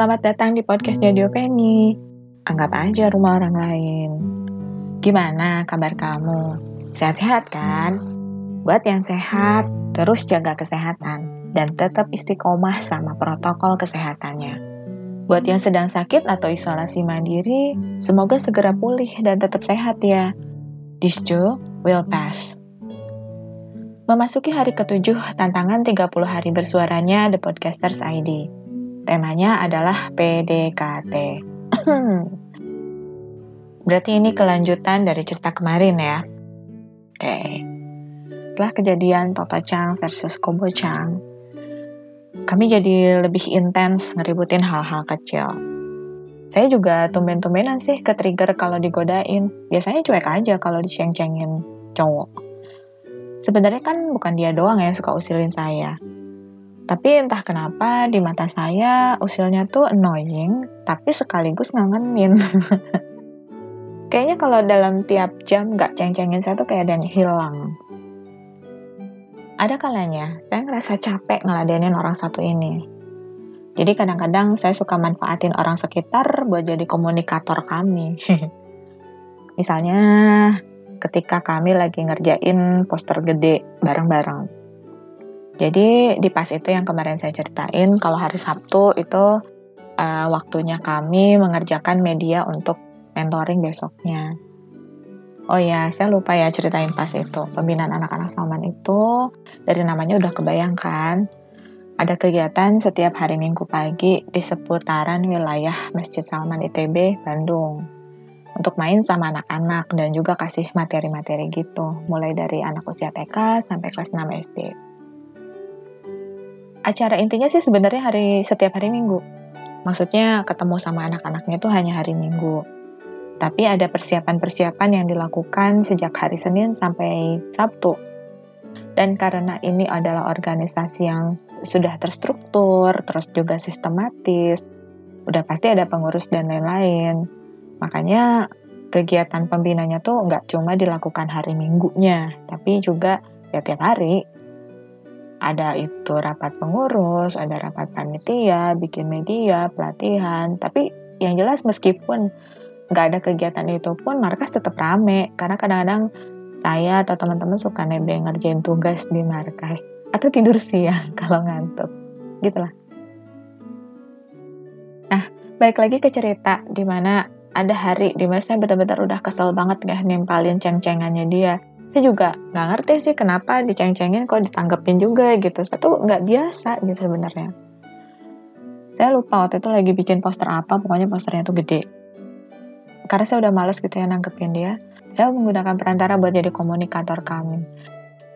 Selamat datang di podcast Radio Penny. Anggap aja rumah orang lain. Gimana kabar kamu? Sehat-sehat kan? Buat yang sehat, terus jaga kesehatan dan tetap istiqomah sama protokol kesehatannya. Buat yang sedang sakit atau isolasi mandiri, semoga segera pulih dan tetap sehat ya. This too will pass. Memasuki hari ketujuh tantangan 30 hari bersuaranya The Podcasters ID. Temanya adalah PDKT. Berarti ini kelanjutan dari cerita kemarin ya. Oke. Setelah kejadian Toto Chang versus Kobo Chang, kami jadi lebih intens ngeributin hal-hal kecil. Saya juga tumben-tumbenan sih ke trigger kalau digodain. Biasanya cuek aja kalau diceng-cengin cowok. Sebenarnya kan bukan dia doang yang suka usilin saya. Tapi entah kenapa di mata saya usilnya tuh annoying, tapi sekaligus ngangenin. Kayaknya kalau dalam tiap jam nggak ceng-cengin saya tuh kayak ada yang hilang. Ada kalanya saya ngerasa capek ngeladenin orang satu ini. Jadi kadang-kadang saya suka manfaatin orang sekitar buat jadi komunikator kami. Misalnya ketika kami lagi ngerjain poster gede bareng-bareng jadi di pas itu yang kemarin saya ceritain, kalau hari Sabtu itu uh, waktunya kami mengerjakan media untuk mentoring besoknya. Oh ya, saya lupa ya ceritain pas itu. Pembinaan anak-anak Salman itu dari namanya udah kebayangkan. Ada kegiatan setiap hari Minggu pagi di seputaran wilayah Masjid Salman ITB, Bandung. Untuk main sama anak-anak dan juga kasih materi-materi gitu. Mulai dari anak usia TK sampai kelas 6 SD acara intinya sih sebenarnya hari setiap hari Minggu. Maksudnya ketemu sama anak-anaknya itu hanya hari Minggu. Tapi ada persiapan-persiapan yang dilakukan sejak hari Senin sampai Sabtu. Dan karena ini adalah organisasi yang sudah terstruktur, terus juga sistematis, udah pasti ada pengurus dan lain-lain. Makanya kegiatan pembinanya tuh nggak cuma dilakukan hari minggunya, tapi juga ya tiap hari ada itu rapat pengurus, ada rapat panitia, bikin media, pelatihan. Tapi yang jelas meskipun nggak ada kegiatan itu pun markas tetap rame. Karena kadang-kadang saya atau teman-teman suka nebeng ngerjain tugas di markas. Atau tidur siang kalau ngantuk. Gitulah. Nah balik lagi ke cerita di mana ada hari di mana saya benar-benar udah kesel banget gak nempalin ceng-cengannya dia saya juga nggak ngerti sih kenapa diceng-cengin kok ditanggepin juga gitu. Saya tuh nggak biasa gitu sebenarnya. Saya lupa waktu itu lagi bikin poster apa pokoknya posternya tuh gede. Karena saya udah males gitu ya nangkepin dia. Saya menggunakan perantara buat jadi komunikator kami.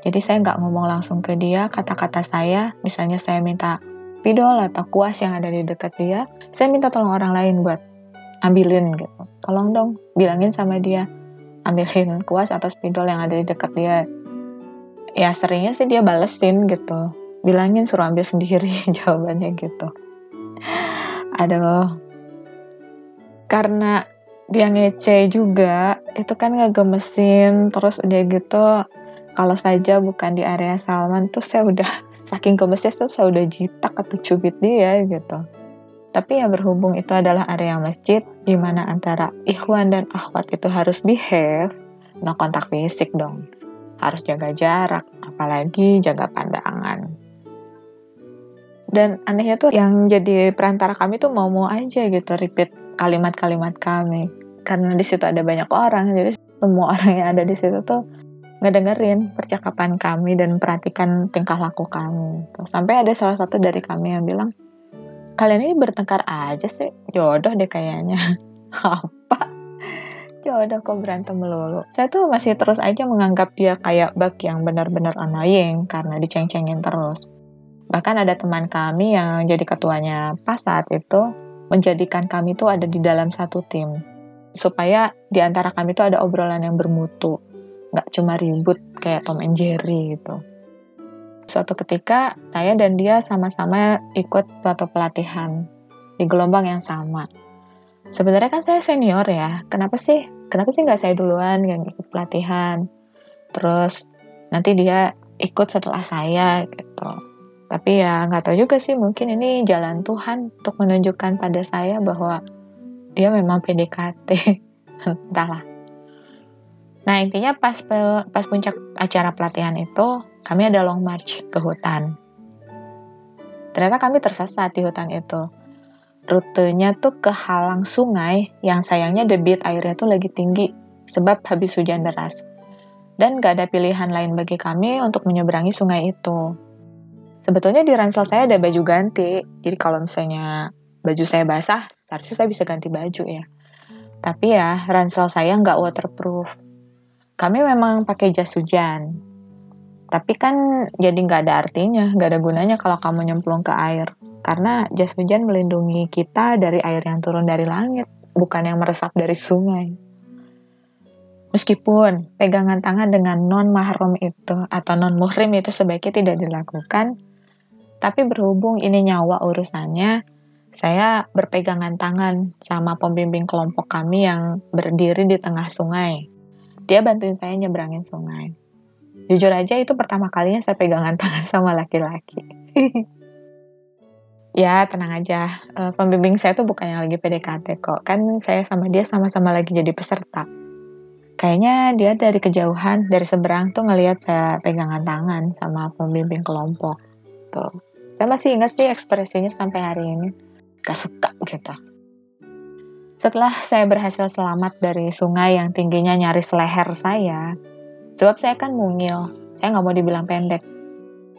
Jadi saya nggak ngomong langsung ke dia kata-kata saya. Misalnya saya minta pidol atau kuas yang ada di dekat dia saya minta tolong orang lain buat ambilin gitu. Tolong dong bilangin sama dia ambilin kuas atau spidol yang ada di dekat dia. Ya seringnya sih dia balesin gitu. Bilangin suruh ambil sendiri jawabannya gitu. Aduh. Karena dia ngece juga itu kan ngegemesin terus udah gitu kalau saja bukan di area Salman tuh saya udah saking gemesnya tuh saya udah jitak atau cubit dia gitu tapi yang berhubung itu adalah area masjid di mana antara ikhwan dan akhwat itu harus behave, no kontak fisik dong. Harus jaga jarak, apalagi jaga pandangan. Dan anehnya tuh yang jadi perantara kami tuh mau-mau aja gitu repeat kalimat-kalimat kami. Karena di situ ada banyak orang, jadi semua orang yang ada di situ tuh ngedengerin percakapan kami dan perhatikan tingkah laku kami. Sampai ada salah satu dari kami yang bilang, kalian ini bertengkar aja sih. Jodoh deh kayaknya. Apa? Jodoh kok berantem melulu. Saya tuh masih terus aja menganggap dia kayak bug yang benar-benar annoying karena diceng-cengin terus. Bahkan ada teman kami yang jadi ketuanya pas saat itu menjadikan kami tuh ada di dalam satu tim. Supaya di antara kami tuh ada obrolan yang bermutu. Nggak cuma ribut kayak Tom and Jerry gitu Suatu ketika, saya dan dia sama-sama ikut suatu pelatihan di gelombang yang sama. Sebenarnya kan saya senior ya, kenapa sih? Kenapa sih nggak saya duluan yang ikut pelatihan? Terus nanti dia ikut setelah saya gitu. Tapi ya nggak tahu juga sih mungkin ini jalan Tuhan untuk menunjukkan pada saya bahwa dia memang PDKT. Entahlah. Nah intinya pas pas puncak acara pelatihan itu kami ada long march ke hutan. Ternyata kami tersesat di hutan itu. Rutenya tuh ke halang sungai yang sayangnya debit airnya tuh lagi tinggi sebab habis hujan deras. Dan gak ada pilihan lain bagi kami untuk menyeberangi sungai itu. Sebetulnya di ransel saya ada baju ganti, jadi kalau misalnya baju saya basah, harusnya saya bisa ganti baju ya. Tapi ya, ransel saya nggak waterproof. Kami memang pakai jas hujan, tapi kan jadi nggak ada artinya, nggak ada gunanya kalau kamu nyemplung ke air. Karena jas hujan melindungi kita dari air yang turun dari langit, bukan yang meresap dari sungai. Meskipun pegangan tangan dengan non mahram itu atau non muhrim itu sebaiknya tidak dilakukan, tapi berhubung ini nyawa urusannya, saya berpegangan tangan sama pembimbing kelompok kami yang berdiri di tengah sungai. Dia bantuin saya nyebrangin sungai. Jujur aja itu pertama kalinya saya pegangan tangan sama laki-laki. ya tenang aja, uh, pembimbing saya tuh bukan yang lagi PDKT kok. Kan saya sama dia sama-sama lagi jadi peserta. Kayaknya dia dari kejauhan, dari seberang tuh ngelihat saya pegangan tangan sama pembimbing kelompok. Tuh. Saya masih ingat sih ekspresinya sampai hari ini gak suka gitu. Setelah saya berhasil selamat dari sungai yang tingginya nyaris leher saya, sebab saya kan mungil, saya nggak mau dibilang pendek.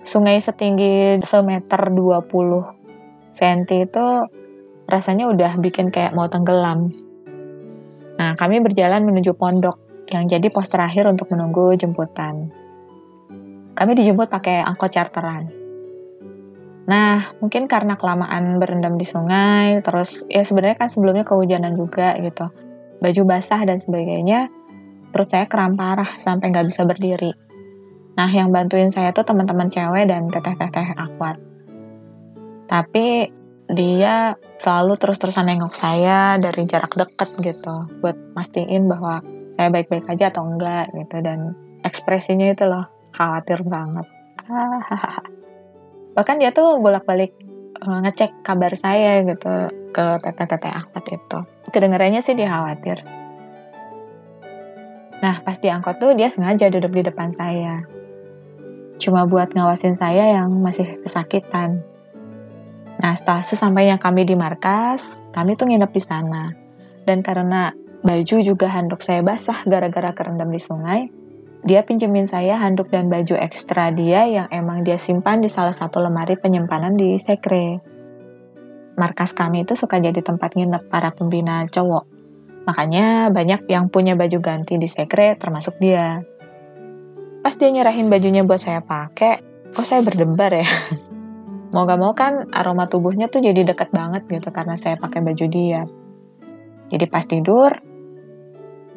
Sungai setinggi semeter 20 cm itu rasanya udah bikin kayak mau tenggelam. Nah, kami berjalan menuju pondok yang jadi pos terakhir untuk menunggu jemputan. Kami dijemput pakai angkot charteran. Nah, mungkin karena kelamaan berendam di sungai, terus ya sebenarnya kan sebelumnya kehujanan juga gitu. Baju basah dan sebagainya, perut saya kram parah sampai nggak bisa berdiri. Nah, yang bantuin saya tuh teman-teman cewek dan teteh-teteh akwat. Tapi dia selalu terus-terusan nengok saya dari jarak deket gitu, buat mastiin bahwa saya baik-baik aja atau enggak gitu. Dan ekspresinya itu loh, khawatir banget. Bahkan dia tuh bolak-balik uh, ngecek kabar saya gitu ke teteh-teteh Ahmad itu kedengarannya sih dia khawatir nah pas diangkut tuh dia sengaja duduk di depan saya cuma buat ngawasin saya yang masih kesakitan nah setelah sesampainya kami di markas kami tuh nginep di sana dan karena baju juga handuk saya basah gara-gara kerendam di sungai dia pinjemin saya handuk dan baju ekstra dia yang emang dia simpan di salah satu lemari penyimpanan di sekre. Markas kami itu suka jadi tempat nginep para pembina cowok. Makanya banyak yang punya baju ganti di sekre termasuk dia. Pas dia nyerahin bajunya buat saya pakai, kok saya berdebar ya? mau gak mau kan aroma tubuhnya tuh jadi deket banget gitu karena saya pakai baju dia. Jadi pas tidur,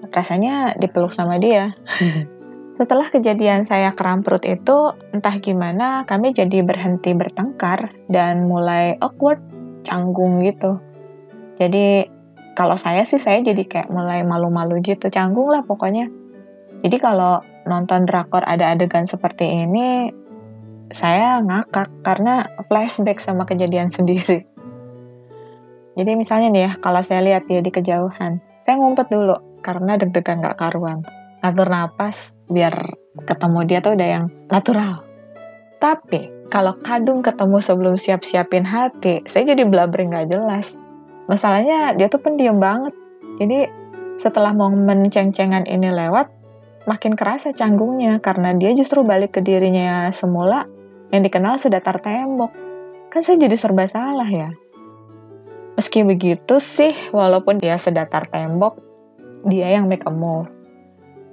rasanya dipeluk sama dia. Setelah kejadian saya kram perut itu, entah gimana kami jadi berhenti bertengkar dan mulai awkward, canggung gitu. Jadi kalau saya sih saya jadi kayak mulai malu-malu gitu, canggung lah pokoknya. Jadi kalau nonton drakor ada adegan seperti ini, saya ngakak karena flashback sama kejadian sendiri. Jadi misalnya nih ya, kalau saya lihat dia di kejauhan, saya ngumpet dulu karena deg-degan gak karuan. Ngatur napas, biar ketemu dia tuh udah yang natural. Tapi kalau kadung ketemu sebelum siap-siapin hati, saya jadi blabering gak jelas. Masalahnya dia tuh pendiam banget. Jadi setelah momen ceng-cengan ini lewat, makin kerasa canggungnya karena dia justru balik ke dirinya semula yang dikenal sedatar tembok. Kan saya jadi serba salah ya. Meski begitu sih, walaupun dia sedatar tembok, dia yang make a move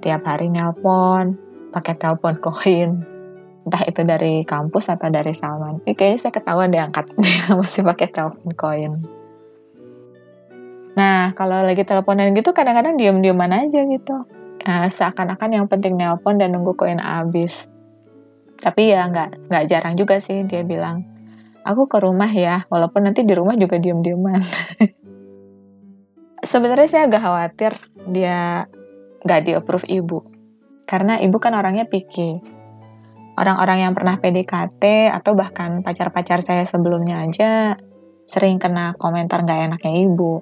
tiap hari nelpon pakai telepon koin entah itu dari kampus atau dari Salman ini kayaknya saya ketahuan deh angkat dia masih pakai telepon koin nah kalau lagi teleponan gitu kadang-kadang diem-dieman aja gitu nah, seakan-akan yang penting nelpon dan nunggu koin habis tapi ya nggak nggak jarang juga sih dia bilang aku ke rumah ya walaupun nanti di rumah juga diem-dieman sebenarnya saya agak khawatir dia gak di approve ibu. Karena ibu kan orangnya picky. Orang-orang yang pernah PDKT atau bahkan pacar-pacar saya sebelumnya aja sering kena komentar nggak enaknya ibu.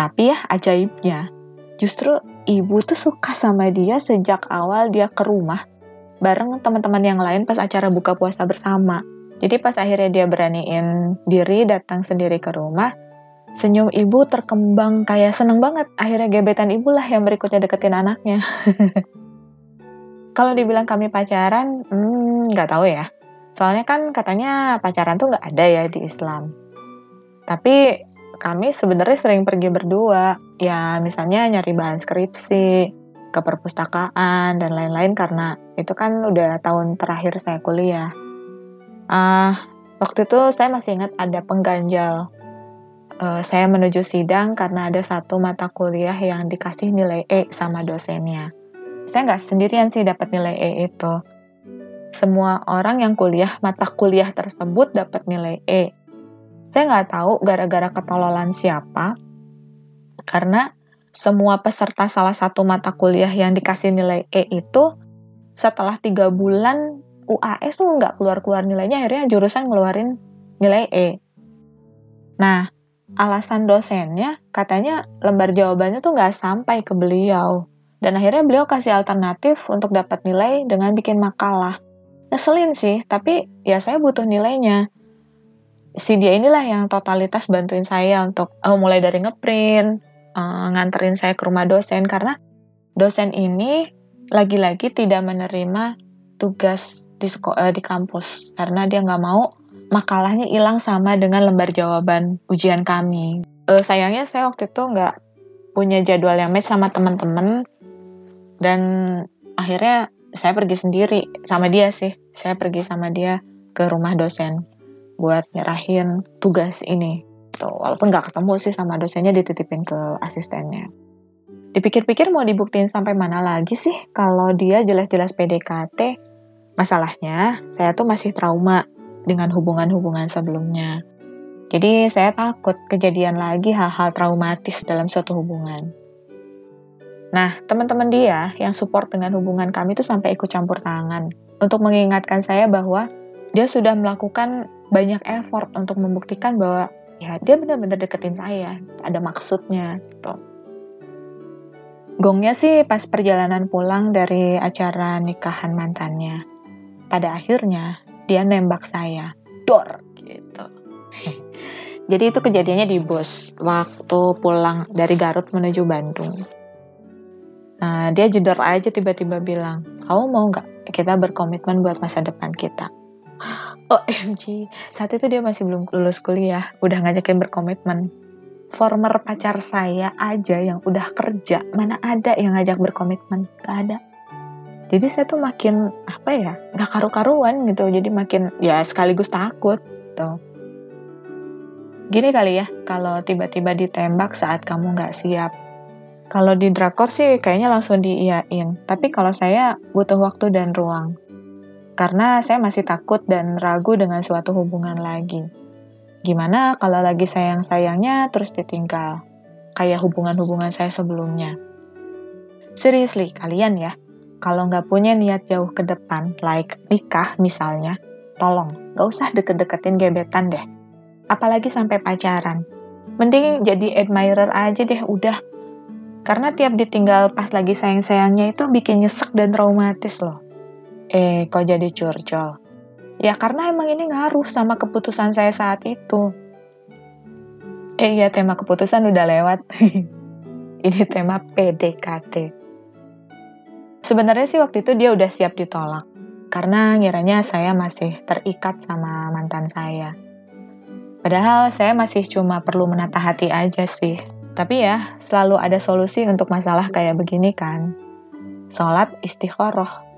Tapi ya ajaibnya, justru ibu tuh suka sama dia sejak awal dia ke rumah bareng teman-teman yang lain pas acara buka puasa bersama. Jadi pas akhirnya dia beraniin diri datang sendiri ke rumah, senyum ibu terkembang kayak seneng banget. Akhirnya gebetan ibu lah yang berikutnya deketin anaknya. Kalau dibilang kami pacaran, hmm, nggak tahu ya. Soalnya kan katanya pacaran tuh nggak ada ya di Islam. Tapi kami sebenarnya sering pergi berdua. Ya misalnya nyari bahan skripsi, ke perpustakaan dan lain-lain karena itu kan udah tahun terakhir saya kuliah. Ah, uh, waktu itu saya masih ingat ada pengganjal. Uh, saya menuju sidang karena ada satu mata kuliah yang dikasih nilai E sama dosennya. Saya nggak sendirian sih dapat nilai E itu. Semua orang yang kuliah mata kuliah tersebut dapat nilai E. Saya nggak tahu gara-gara ketololan siapa, karena semua peserta salah satu mata kuliah yang dikasih nilai E itu setelah tiga bulan UAS tuh nggak keluar-keluar nilainya akhirnya jurusan ngeluarin nilai E. Nah, alasan dosennya katanya lembar jawabannya tuh nggak sampai ke beliau. Dan akhirnya beliau kasih alternatif untuk dapat nilai dengan bikin makalah. Ngeselin sih, tapi ya saya butuh nilainya. Si dia inilah yang totalitas bantuin saya untuk oh, mulai dari ngeprint, uh, nganterin saya ke rumah dosen karena dosen ini lagi-lagi tidak menerima tugas di uh, di kampus karena dia nggak mau makalahnya hilang sama dengan lembar jawaban ujian kami. Uh, sayangnya saya waktu itu nggak punya jadwal yang match sama teman-teman dan akhirnya saya pergi sendiri sama dia sih. Saya pergi sama dia ke rumah dosen buat nyerahin tugas ini gitu. Walaupun nggak ketemu sih sama dosennya dititipin ke asistennya. Dipikir-pikir mau dibuktiin sampai mana lagi sih kalau dia jelas-jelas PDKT. Masalahnya, saya tuh masih trauma dengan hubungan-hubungan sebelumnya. Jadi saya takut kejadian lagi hal-hal traumatis dalam suatu hubungan. Nah, teman-teman dia yang support dengan hubungan kami itu sampai ikut campur tangan untuk mengingatkan saya bahwa dia sudah melakukan banyak effort untuk membuktikan bahwa ya dia benar-benar deketin saya. Ada maksudnya gitu. Gongnya sih pas perjalanan pulang dari acara nikahan mantannya pada akhirnya dia nembak saya. Dor gitu. Jadi itu kejadiannya di bus waktu pulang dari Garut menuju Bandung. Nah dia jedor aja tiba-tiba bilang kamu mau nggak kita berkomitmen buat masa depan kita OMG, saat itu dia masih belum lulus kuliah, udah ngajakin berkomitmen. Former pacar saya aja yang udah kerja, mana ada yang ngajak berkomitmen? Gak ada. Jadi saya tuh makin, apa ya, gak karu-karuan gitu, jadi makin, ya sekaligus takut. Tuh. Gini kali ya, kalau tiba-tiba ditembak saat kamu gak siap. Kalau di drakor sih kayaknya langsung diiyain, tapi kalau saya butuh waktu dan ruang karena saya masih takut dan ragu dengan suatu hubungan lagi. Gimana kalau lagi sayang-sayangnya terus ditinggal? Kayak hubungan-hubungan saya sebelumnya. Seriously, kalian ya, kalau nggak punya niat jauh ke depan, like nikah misalnya, tolong, nggak usah deket-deketin gebetan deh. Apalagi sampai pacaran. Mending jadi admirer aja deh, udah. Karena tiap ditinggal pas lagi sayang-sayangnya itu bikin nyesek dan traumatis loh. Eh, kok jadi curcol? Ya karena emang ini ngaruh sama keputusan saya saat itu. Eh iya, tema keputusan udah lewat. ini tema PDKT. Sebenarnya sih waktu itu dia udah siap ditolak. Karena ngiranya saya masih terikat sama mantan saya. Padahal saya masih cuma perlu menata hati aja sih. Tapi ya, selalu ada solusi untuk masalah kayak begini kan. Sholat istiqoroh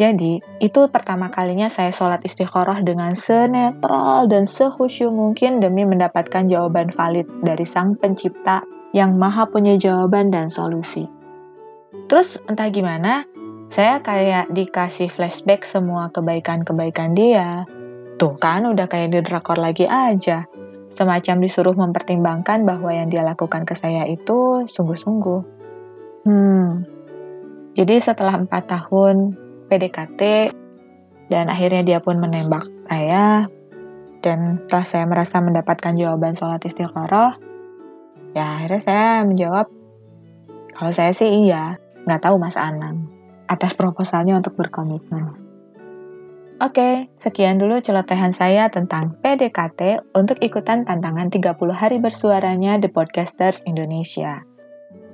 jadi, itu pertama kalinya saya sholat istikharah dengan senetral dan sehusyuk mungkin demi mendapatkan jawaban valid dari sang pencipta yang maha punya jawaban dan solusi. Terus entah gimana, saya kayak dikasih flashback semua kebaikan-kebaikan dia. Tuh kan udah kayak di drakor lagi aja. Semacam disuruh mempertimbangkan bahwa yang dia lakukan ke saya itu sungguh-sungguh. Hmm, jadi setelah empat tahun PDKT Dan akhirnya dia pun menembak saya. Dan setelah saya merasa mendapatkan jawaban sholat istiqoroh, ya akhirnya saya menjawab, kalau saya sih iya, nggak tahu Mas Anang, atas proposalnya untuk berkomitmen. Oke, sekian dulu celotehan saya tentang PDKT untuk ikutan tantangan 30 hari bersuaranya The Podcasters Indonesia.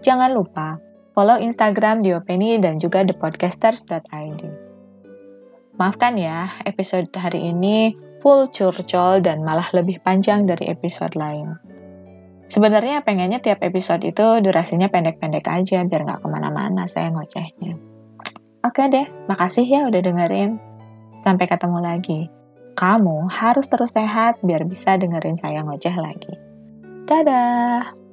Jangan lupa follow Instagram Diopeni dan juga thepodcasters.id. Maafkan ya, episode hari ini full curcol dan malah lebih panjang dari episode lain. Sebenarnya pengennya tiap episode itu durasinya pendek-pendek aja biar nggak ke mana-mana saya ngocehnya. Oke deh, makasih ya udah dengerin. Sampai ketemu lagi. Kamu harus terus sehat biar bisa dengerin saya ngoceh lagi. Dadah!